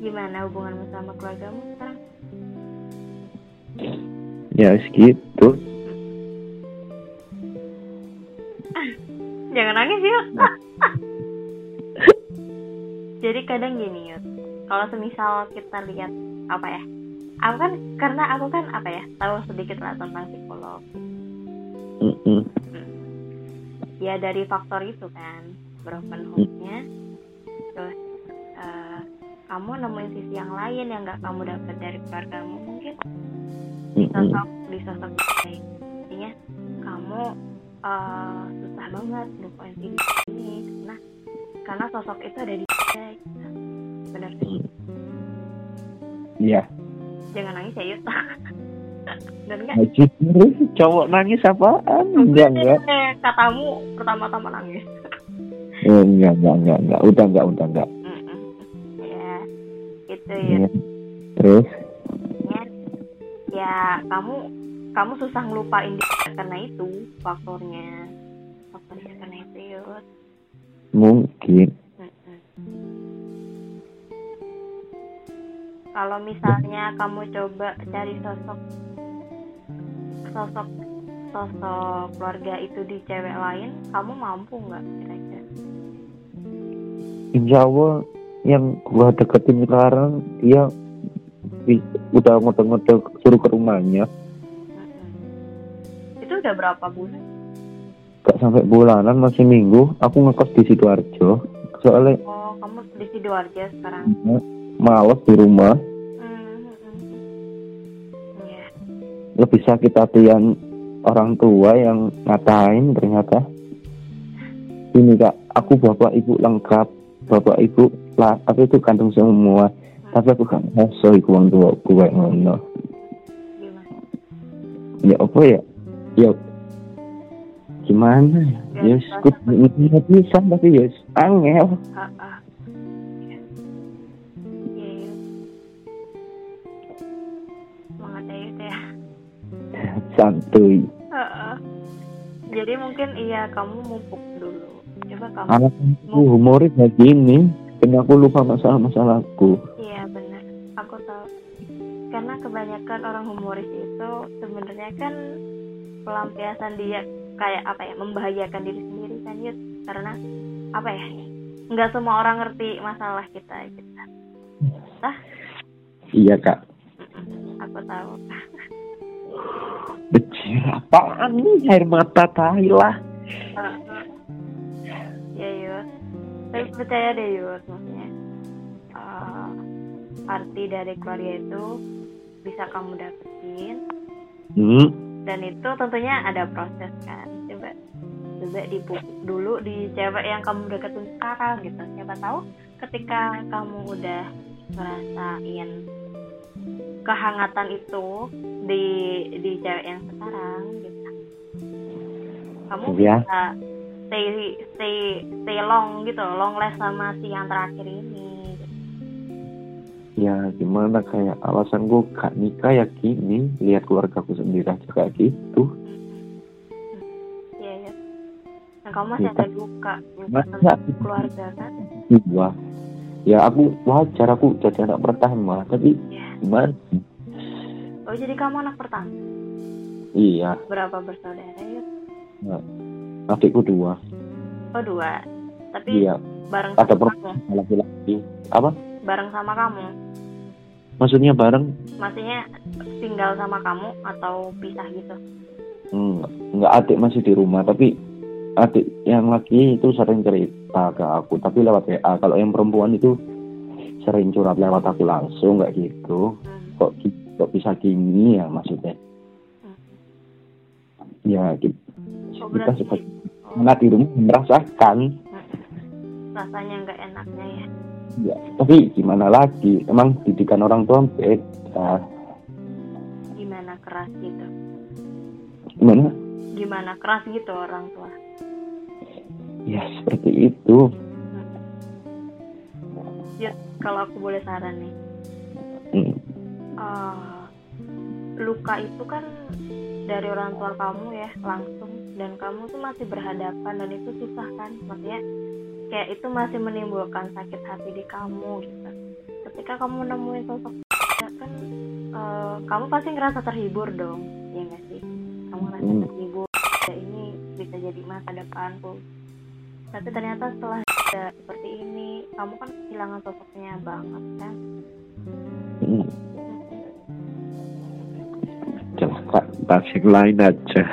S1: Gimana hubunganmu sama keluargamu?
S2: Ya segitu.
S1: Jangan nangis yuk. Jadi kadang gini yuk. Kalau semisal kita lihat apa ya? Aku kan karena aku kan apa ya tahu sedikit lah tentang psikolog.
S2: Mm-mm.
S1: Ya dari faktor itu kan broken home-nya. Terus eh, kamu nemuin sisi yang lain yang nggak kamu dapat dari keluargamu mungkin sosok di sosok baik. Intinya kamu eh, susah banget lupain si ini karena karena sosok itu ada di gitu. benar sih
S2: Iya.
S1: jangan nangis ya Yud dan
S2: Haji cowok nangis apaan? Enggak, enggak.
S1: Katamu pertama-tama nangis
S2: Eh, enggak, enggak, enggak, enggak. Udah enggak, udah enggak.
S1: Mm-mm. ya itu ya
S2: Iya. Terus?
S1: Ya kamu kamu susah ngelupain dia karena itu faktornya faktornya karena itu Yud
S2: Mungkin.
S1: Kalau misalnya kamu coba cari sosok sosok sosok keluarga itu di cewek lain, kamu mampu nggak kira-kira?
S2: Insya Allah yang gua deketin sekarang dia bi- udah ngode-ngode suruh ke rumahnya.
S1: Itu udah berapa bulan?
S2: gak sampai bulanan masih minggu aku ngekos di sidoarjo soalnya
S1: Oh, kamu di sidoarjo sekarang?
S2: males di rumah
S1: Mm-mm. Iya.
S2: lebih sakit hatian orang tua yang ngatain ternyata ini kak aku bapak ibu lengkap bapak ibu lah apa itu kandung semua tapi aku gak ngaso iku wong tua aku kayak ngono
S1: Gimana?
S2: ya apa ya ya gimana ya
S1: Gak
S2: yes aku nggak bisa tapi yes angel
S1: Ah, ah. Ya ya.
S2: santuy
S1: Heeh. Jadi mungkin iya kamu mumpuk dulu. Coba kamu.
S2: anak humoris kayak gini karena aku lupa masalah-masalahku
S1: Iya benar. Aku tahu. Karena kebanyakan orang humoris itu sebenarnya kan pelampiasan dia kayak apa ya membahayakan diri sendiri kan Yud. Karena apa ya? Nggak semua orang ngerti masalah kita gitu.
S2: iya kak.
S1: Aku tahu.
S2: Becir apaan nih air mata tai lah
S1: Yud. Tapi percaya deh Yud maksudnya. eh, arti dari keluarga itu bisa kamu dapetin
S2: hmm.
S1: dan itu tentunya ada proses kan coba coba dipupuk dulu di cewek yang kamu deketin sekarang gitu siapa tahu ketika kamu udah ngerasain kehangatan itu di di cewek yang sekarang gitu kamu
S2: Iya.
S1: bisa stay stay stay long gitu long last sama si yang terakhir ini
S2: ya gimana kayak alasan gue gak nikah ya gini lihat keluarga aku sendiri aja kayak gitu
S1: Iya, iya. Nah, kamu masih ada luka, luka
S2: Masa?
S1: keluarga kan?
S2: Iya. Ya aku wajar aku jadi anak pertama tapi
S1: Iya.
S2: gimana?
S1: Oh, jadi kamu anak pertama.
S2: Iya,
S1: Berapa bersaudara ya?
S2: Adikku dua.
S1: Oh, dua. Tapi
S2: Iya,
S1: bareng
S2: Ada
S1: sama
S2: per-
S1: kamu.
S2: laki-laki. Apa?
S1: Bareng sama kamu.
S2: Maksudnya bareng?
S1: Maksudnya tinggal sama kamu atau pisah gitu?
S2: Enggak, enggak adik masih di rumah tapi adik yang laki itu sering cerita ke aku tapi lewat WA. Kalau yang perempuan itu sering curhat lewat aku langsung kayak gitu.
S1: Hmm.
S2: Kok kok bisa gini ya maksudnya?
S1: Hmm.
S2: Ya kita,
S1: Oh,
S2: kita sebagai anak di rumah merasakan
S1: rasanya nggak enaknya ya?
S2: Ya, tapi gimana lagi? Emang didikan orang tua beda.
S1: Gimana keras gitu?
S2: Gimana?
S1: Gimana keras gitu orang tua?
S2: Ya seperti itu.
S1: Ya, kalau aku boleh saran nih.
S2: Hmm.
S1: eh, luka itu kan dari orang tua kamu ya langsung dan kamu tuh masih berhadapan dan itu susah kan maksudnya kayak itu masih menimbulkan sakit hati di kamu gitu ketika kamu nemuin sosok kan eh, kamu pasti ngerasa terhibur dong ya nggak sih kamu ngerasa
S2: Hmm.
S1: terhibur ya ini bisa jadi masa depanku tapi ternyata setelah ada seperti ini kamu kan kehilangan sosoknya banget kan
S2: Hmm. Bahas yang lain aja.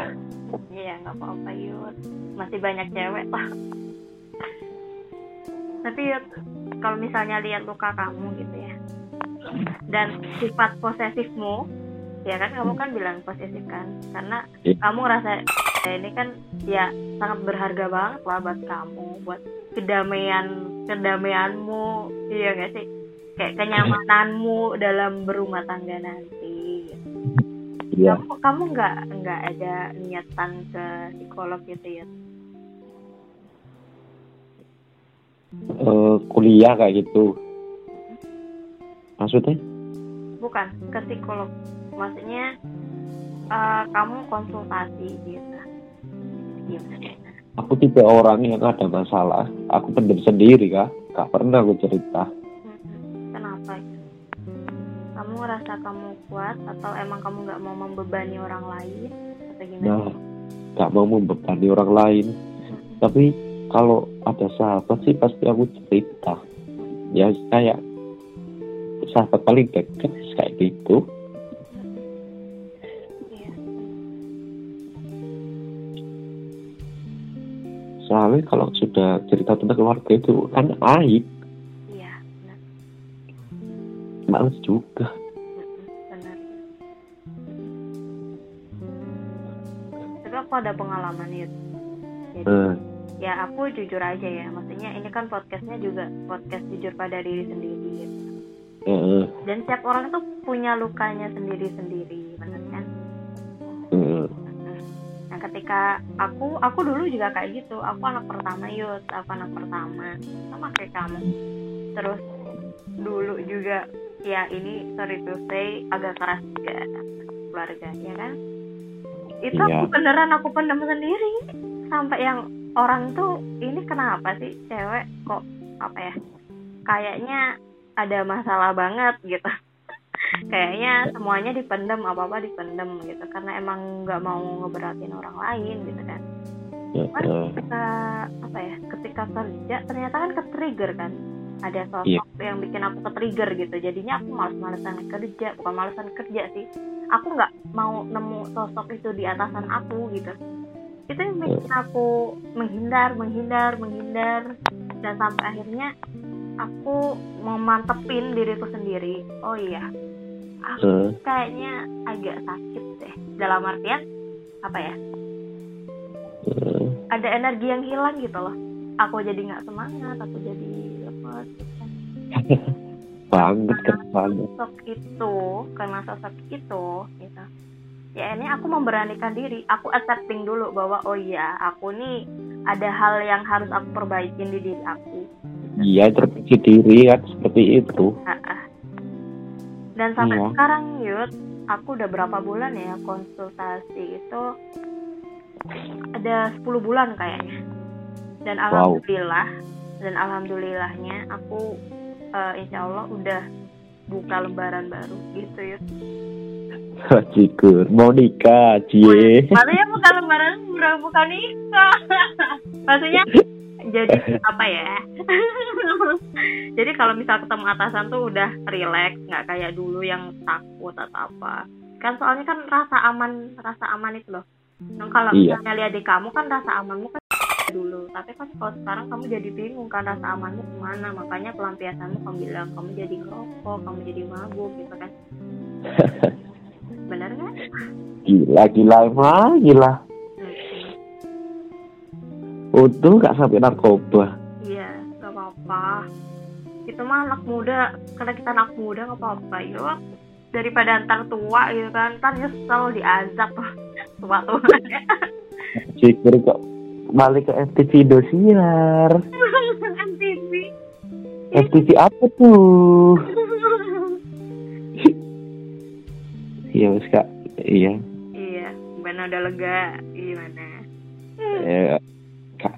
S1: Apa-apa Yud. Masih banyak cewek lah Tapi Yud Kalau misalnya lihat luka kamu gitu ya Dan sifat posesifmu Ya kan kamu kan bilang posesif kan Karena
S2: Iya.
S1: kamu ngerasa ya ini kan ya sangat berharga banget lah buat kamu Buat kedamaian Kedamaianmu Iya gak sih? Kayak kenyamananmu dalam berumah tangga nanti
S2: Iya.
S1: kamu kamu nggak nggak ada niatan ke psikolog gitu ya
S2: Eh, kuliah kayak gitu. Maksudnya?
S1: bukan ke psikolog maksudnya eh, kamu konsultasi gitu gimana
S2: Aku tipe orang yang ada masalah. Aku pendem sendiri kak. Gak pernah aku cerita.
S1: Ngerasa kamu kuat atau emang kamu nggak mau membebani orang lain atau gimana
S2: Nah, gak mau membebani orang lain. Tapi kalau ada sahabat sih pasti aku cerita. Ya kayak sahabat paling dekat kayak gitu. Soalnya kalau sudah cerita tentang keluarga itu kan aib,
S1: iya benar
S2: males juga.
S1: Aku ada pengalaman itu. Jadi
S2: Eh,
S1: ya aku jujur aja ya maksudnya ini kan podcastnya juga podcast jujur pada diri sendiri gitu.
S2: eh,
S1: dan setiap orang tuh punya lukanya sendiri-sendiri bener kan
S2: eh,
S1: nah ketika aku aku dulu juga kayak gitu. Aku anak pertama yud aku anak pertama. Sama kayak kamu. Terus dulu juga ya ini sorry to say agak keras juga keluarga ya kan itu
S2: Iya.
S1: aku beneran aku pendam sendiri. Sampai yang orang tuh ini kenapa sih cewek kok apa ya kayaknya ada masalah banget gitu. Kayaknya semuanya dipendem apa apa dipendem gitu. Karena emang nggak mau ngeberatin orang lain gitu kan. Cuman
S2: eh.
S1: ketika apa ya ketika kerja ternyata kan ke trigger kan ada sosok
S2: Iya.
S1: yang bikin aku ke trigger gitu. Jadinya aku males-malesan kerja bukan malesan kerja sih. Aku nggak mau nemu sosok itu di atasan aku gitu. Itu yang bikin aku menghindar menghindar menghindar. Dan sampai akhirnya aku mau mantepin diriku sendiri. Oh iya aku
S2: Eh,
S1: kayaknya agak sakit deh. Dalam artian apa ya? Ada energi yang hilang gitu loh. Aku jadi nggak semangat aku jadi gitu kan.
S2: banget kan banget.
S1: sosok itu karena sosok itu gitu ya ini aku memberanikan diri aku accepting dulu bahwa oh iya aku nih ada hal yang harus aku perbaikin di diri aku
S2: Iya, terpuji diri kan seperti itu.
S1: Dan sampai
S2: Iya.
S1: sekarang Yud aku udah berapa bulan ya konsultasi itu ada 10 bulan kayaknya dan
S2: Wow.
S1: Dan alhamdulillahnya aku eh, insya Allah udah buka lembaran baru gitu Yud
S2: Cikur, mau nikah, cie.
S1: Maksudnya bukan lembaran udah bukan nikah. Maksudnya jadi apa ya? jadi kalau misal ketemu atasan tuh udah relax, nggak kayak dulu yang takut atau apa. Kan soalnya kan rasa aman, rasa aman itu loh. Nah, kalau
S2: Iya.
S1: misalnya lihat di kamu kan rasa amanmu kan dulu, tapi kan kalau sekarang kamu jadi bingung kan rasa amanmu ke mana, makanya pelampiasanmu kamu bilang kamu jadi ngerokok, kamu jadi mabuk gitu kan. Bener nggak?
S2: Gila, gila emang, gila.
S1: Hmm.
S2: Untung gak sampai narkoba.
S1: Iya, gak apa-apa. Itu mah anak muda, karena kita anak muda gak apa-apa. Yuk, daripada ntar tua gitu kan, ntar nyesel diazab tua-tua.
S2: Cikur kok balik ke FTV Indosiar.
S1: MTV.
S2: FTV apa tuh? Iya, wes kak. Iya.
S1: iya, gimana udah lega? Gimana?
S2: Eh, kak.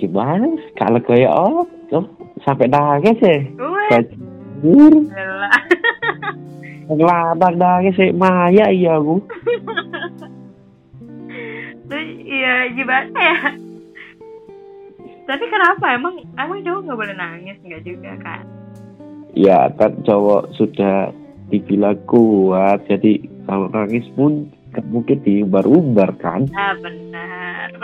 S2: Gimana? Kalau kayak oh, oh, sampai nangis ya.
S1: Gila.
S2: ngelabang nangis ya. Maya iya aku.
S1: Iya, gimana ya? Tapi kenapa? Emang emang cowok nggak boleh nangis nggak juga kan?
S2: Ya kan cowok sudah dibilang kuat, jadi kalau nangis pun mungkin diumbar-umbar kan?
S1: Ah benar.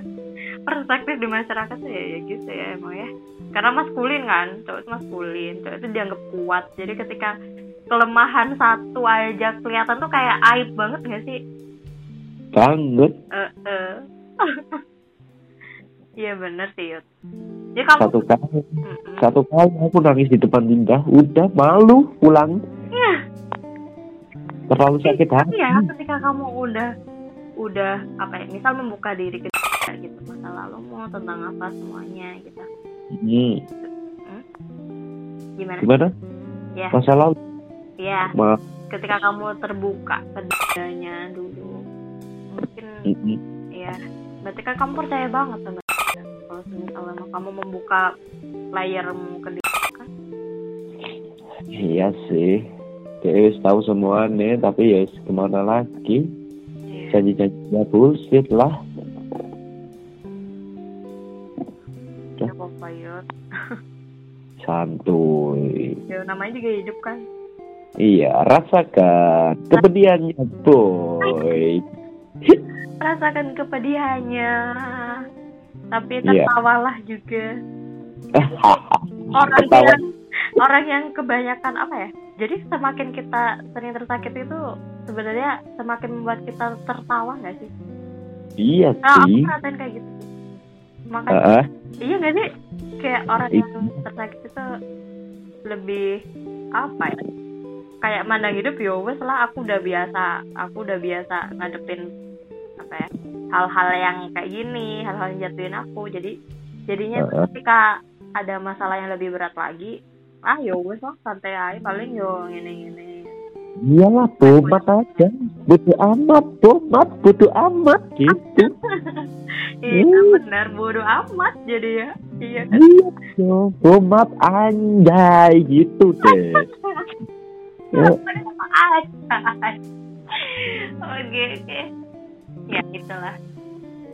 S1: Perspektif di masyarakat ya, ya gitu ya emang ya. Karena maskulin kan, cowok itu maskulin, cowok itu dianggap kuat. Jadi ketika kelemahan satu aja kelihatan tuh kayak aib banget gak sih?
S2: Banget.
S1: Eh, eh. Iya bener sih Yud. Jadi kamu
S2: Satu kali,
S1: Mm-mm.
S2: satu kali aku nangis di depan Dinda, udah malu pulang.
S1: Iya.
S2: Terlalu sakit hati.
S1: Iya, ketika kamu udah udah apa ya, misal membuka diri ke dia gitu masa lalumu tentang apa semuanya gitu.
S2: Hmm,
S1: Gimana?
S2: gimana?
S1: Ya,
S2: Masa lalu,
S1: ya.
S2: maaf.
S1: ketika kamu terbuka ke dulu mungkin
S2: Mm-mm.
S1: ya berarti kan kamu percaya banget sama kalau misalnya kamu membuka layarmu ke dia kan
S2: Iya sih. Dia tahu semuanya, tapi ya ke mana lagi?
S1: iya
S2: Janji-janjinya bullshit lah.
S1: ya apa.
S2: Santuy.
S1: ya namanya juga hidup kan
S2: Iya, rasakan kepedihannya, boy.
S1: Rasakan kepedihannya tapi
S2: Iya.
S1: tertawalah juga orang
S2: Ketawa.
S1: yang orang yang kebanyakan apa ya jadi semakin kita sering tersakiti itu sebenarnya semakin membuat kita tertawa nggak sih
S2: Iya
S1: nah aku
S2: sih.
S1: ngerasain kayak gitu makanya
S2: Heeh.
S1: iya nggak sih kayak orang yang tersakiti itu lebih apa ya kayak mandang hidup ya wes lah aku udah biasa aku udah biasa ngadepin ya hal-hal yang kayak gini hal-hal yang jatuhin aku. Jadi jadinya tuh
S2: Heeh.
S1: ketika ada masalah yang lebih berat lagi ah ya wes lah santai aja paling yo gini gini
S2: Iyalah, tomat aja. Bodo amat, tomat, bodo amat gitu.
S1: iya benar bodoh amat jadi ya. Iya kan?
S2: Iya tomat anjay gitu deh.
S1: Aja oke oke ya itulah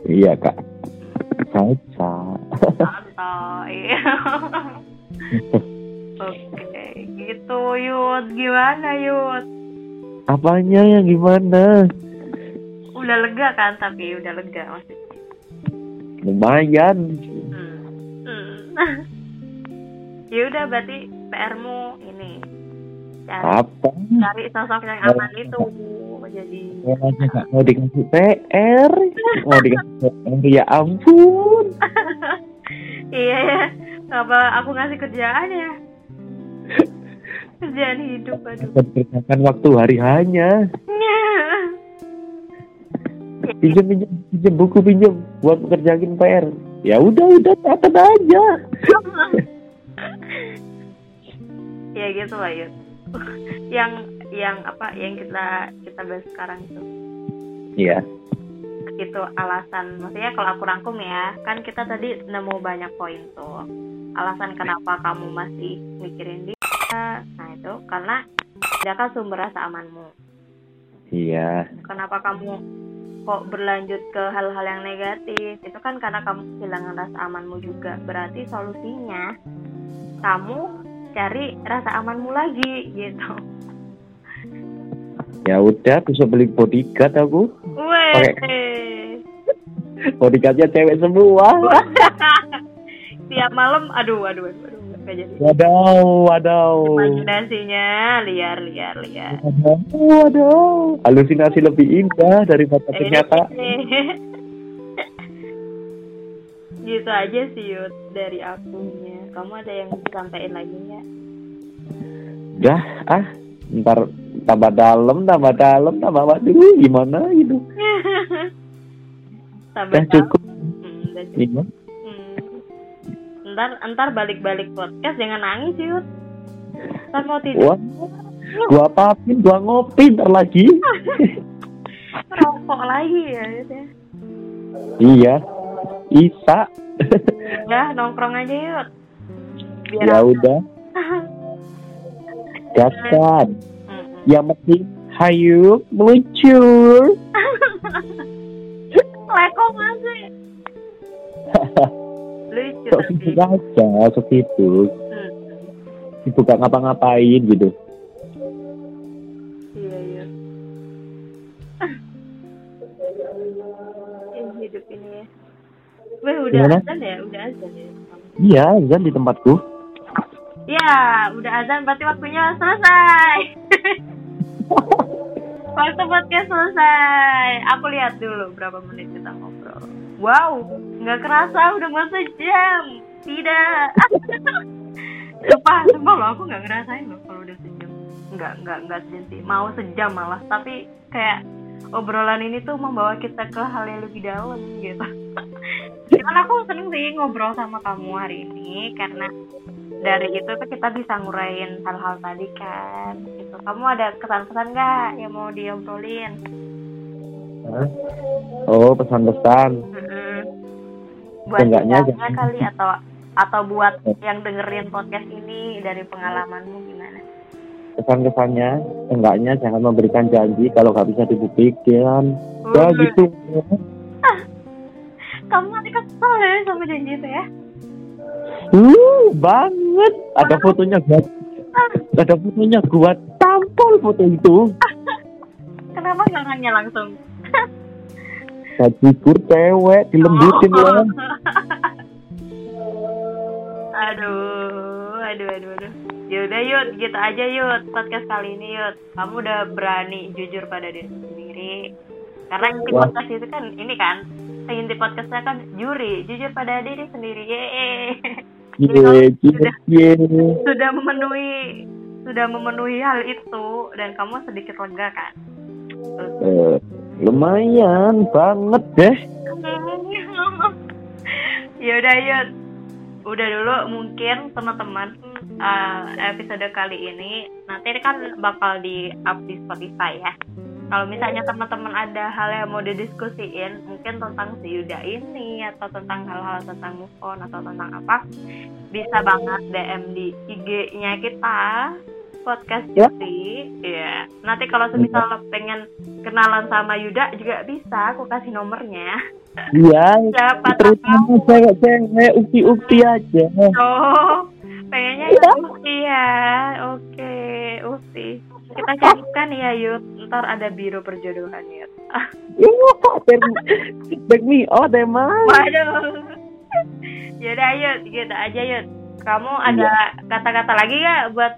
S2: iya kak. Caca.
S1: santai oke gitu Yud gimana Yud
S2: Apanya yang gimana?
S1: udah lega kan tapi udah lega maksudnya
S2: Lumayan.
S1: hmm. Hmm. ya udah berarti PR-mu ini cari,
S2: Apa?
S1: cari sosok yang aman itu jadi
S2: Aja nggak mau dikasih PR, mau dikasih PR ya ampun.
S1: iya ya apa aku ngasih kerjaan ya kerjaan hidup aduh
S2: Kerjakan waktu hari hanya. Pinjam pinjam pinjam buku pinjam buat kerjain PR. Ya udah udah catat aja.
S1: ya gitu lah Yud yang yang apa yang kita kita bahas sekarang itu.
S2: Iya.
S1: itu alasan. Maksudnya kalau aku rangkum ya kan kita tadi nemu banyak poin tuh. Alasan kenapa kamu masih mikirin dia nah itu karena dia kan sumber rasa amanmu.
S2: Iya.
S1: kenapa kamu kok berlanjut ke hal-hal yang negatif? Itu kan karena kamu kehilangan rasa amanmu juga. Berarti solusinya kamu cari rasa amanmu lagi gitu
S2: Ya udah bisa beli bodyguard aku.
S1: Weh,
S2: Bodyguardnya cewek semua.
S1: tiap malam aduh aduh aduh, aduh nggak jadi
S2: Waduh, waduh.
S1: imajinasinya liar liar liar
S2: Waduh, waduh. Halusinasi lebih indah daripada
S1: Eh,
S2: kenyataan.
S1: gitu aja sih Yud dari akunya kamu ada yang disampaikan lagi nggak
S2: Dah, ah, ntar tambah dalam, tambah dalam, tambah waduh, gimana gitu. Dah cukup.
S1: Hmm, udah cukup.
S2: Iya.
S1: Hmm. ntar ntar balik balik podcast jangan nangis Yud ntar mau tidur
S2: Wah, gua apapin, gua ngopi ntar lagi.
S1: rokok lagi ya Yud ya
S2: iya, Isa.
S1: udah nongkrong aja Yud biar
S2: ya udah, gaskan. Yang penting, hayu meluncur.
S1: Leko masih lucu
S2: Sok sibuk aja, sok sibuk.
S1: Hmm.
S2: Sibuk gak ngapa-ngapain gitu.
S1: Iya iya. Hidup ini ya. Weh udah
S2: Gimana?
S1: azan ya, udah azan ya.
S2: Iya, Zan di tempatku.
S1: Ya, udah azan berarti waktunya selesai. Waktu podcast selesai. Aku lihat dulu berapa menit kita ngobrol. Wow, nggak kerasa udah mau sejam. Tidak. Sumpah, sumpah loh, aku nggak ngerasain loh kalau udah sejam. Nggak, nggak, nggak sejam sih. Mau sejam malah. Tapi kayak obrolan ini tuh membawa kita ke hal yang lebih dalam gitu. Cuman aku seneng sih ngobrol sama kamu hari ini karena dari itu tuh kita bisa ngurain hal-hal tadi kan gitu. Kamu ada kesan-pesan nggak yang mau diobrolin?
S2: Oh, pesan-pesan.
S1: Mm-mm. Buat
S2: Seenggaknya
S1: kita
S2: jangan-
S1: kali atau atau buat yang dengerin podcast ini dari pengalamanmu gimana?
S2: Pesan-kesannya, enggaknya jangan memberikan janji kalau nggak bisa dibuktikan. Ya
S1: Uh,
S2: gitu.
S1: Kamu nanti kesel ya sama janji itu ya?
S2: Uh, banget. Ada fotonya gua. Ada fotonya gua tampol foto itu.
S1: Kenapa nggak nanya langsung?
S2: Bajigur cewek dilembutin
S1: Oh.
S2: lah.
S1: aduh, aduh, aduh, aduh. Yaudah Yud, gitu aja Yud podcast kali ini Yud. Kamu udah berani jujur pada diri sendiri. Karena inti
S2: Wah.
S1: podcast itu kan ini kan, inti podcastnya kan juri, jujur pada diri sendiri. Yeay. Jadi kamu
S2: Ye,
S1: sudah
S2: ye, ye.
S1: sudah memenuhi sudah memenuhi hal itu dan kamu sedikit lega kan?
S2: Eh, lumayan banget deh.
S1: Yaudah Yud Udah dulu mungkin teman-teman eh, episode kali ini Nanti kan bakal di up di Spotify ya Kalau misalnya teman-teman ada hal yang mau didiskusiin Mungkin tentang si Yuda ini Atau tentang hal-hal tentang move on Atau tentang apa Bisa banget DM di IG-nya kita Podcast
S2: Ya.
S1: Juti Iya Nanti kalau semisal pengen kenalan sama Yuda juga bisa Aku kasih nomornya
S2: Iya,
S1: Siapa
S2: terutama cewek-cewek ukti-ukti aja.
S1: Oh, pengennya ya Ukti ya. Oke, Ukti. Kita carikan ya, Yud. Ntar ada biro perjodohan, Yud. Ah,
S2: Back me out, emang.
S1: waduh. Yaudah, Yud. Gitu aja, Yud. kamu ada kata-kata lagi ya buat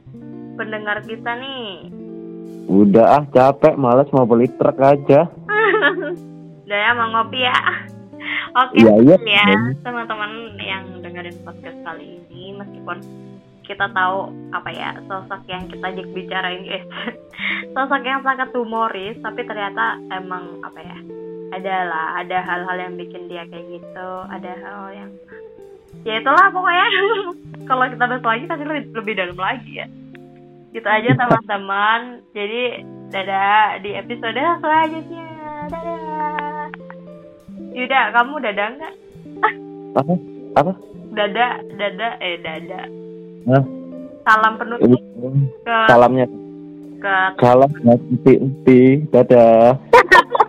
S1: pendengar kita nih?
S2: Udah ah capek, males mau beli truk aja.
S1: Udah ya mau ngopi ya. Oke
S2: Iya, iya.
S1: ya teman-teman yang dengerin podcast kali ini meskipun kita tahu apa ya sosok yang kita ajak bicara ini eh, sosok yang sangat humoris tapi ternyata emang apa ya ada lah ada hal-hal yang bikin dia kayak gitu ada hal yang ya itulah pokoknya. Kalau kita bahas lagi pasti lebih, lebih dalam lagi ya. Gitu aja teman-teman. Jadi dadah di episode selanjutnya. Dadah. Yuda kamu dadah nggak?
S2: Apa? Apa?
S1: dada dada eh dada
S2: Hah?
S1: salam penutup ke
S2: Salamnya
S1: ke
S2: salam hati Dadah.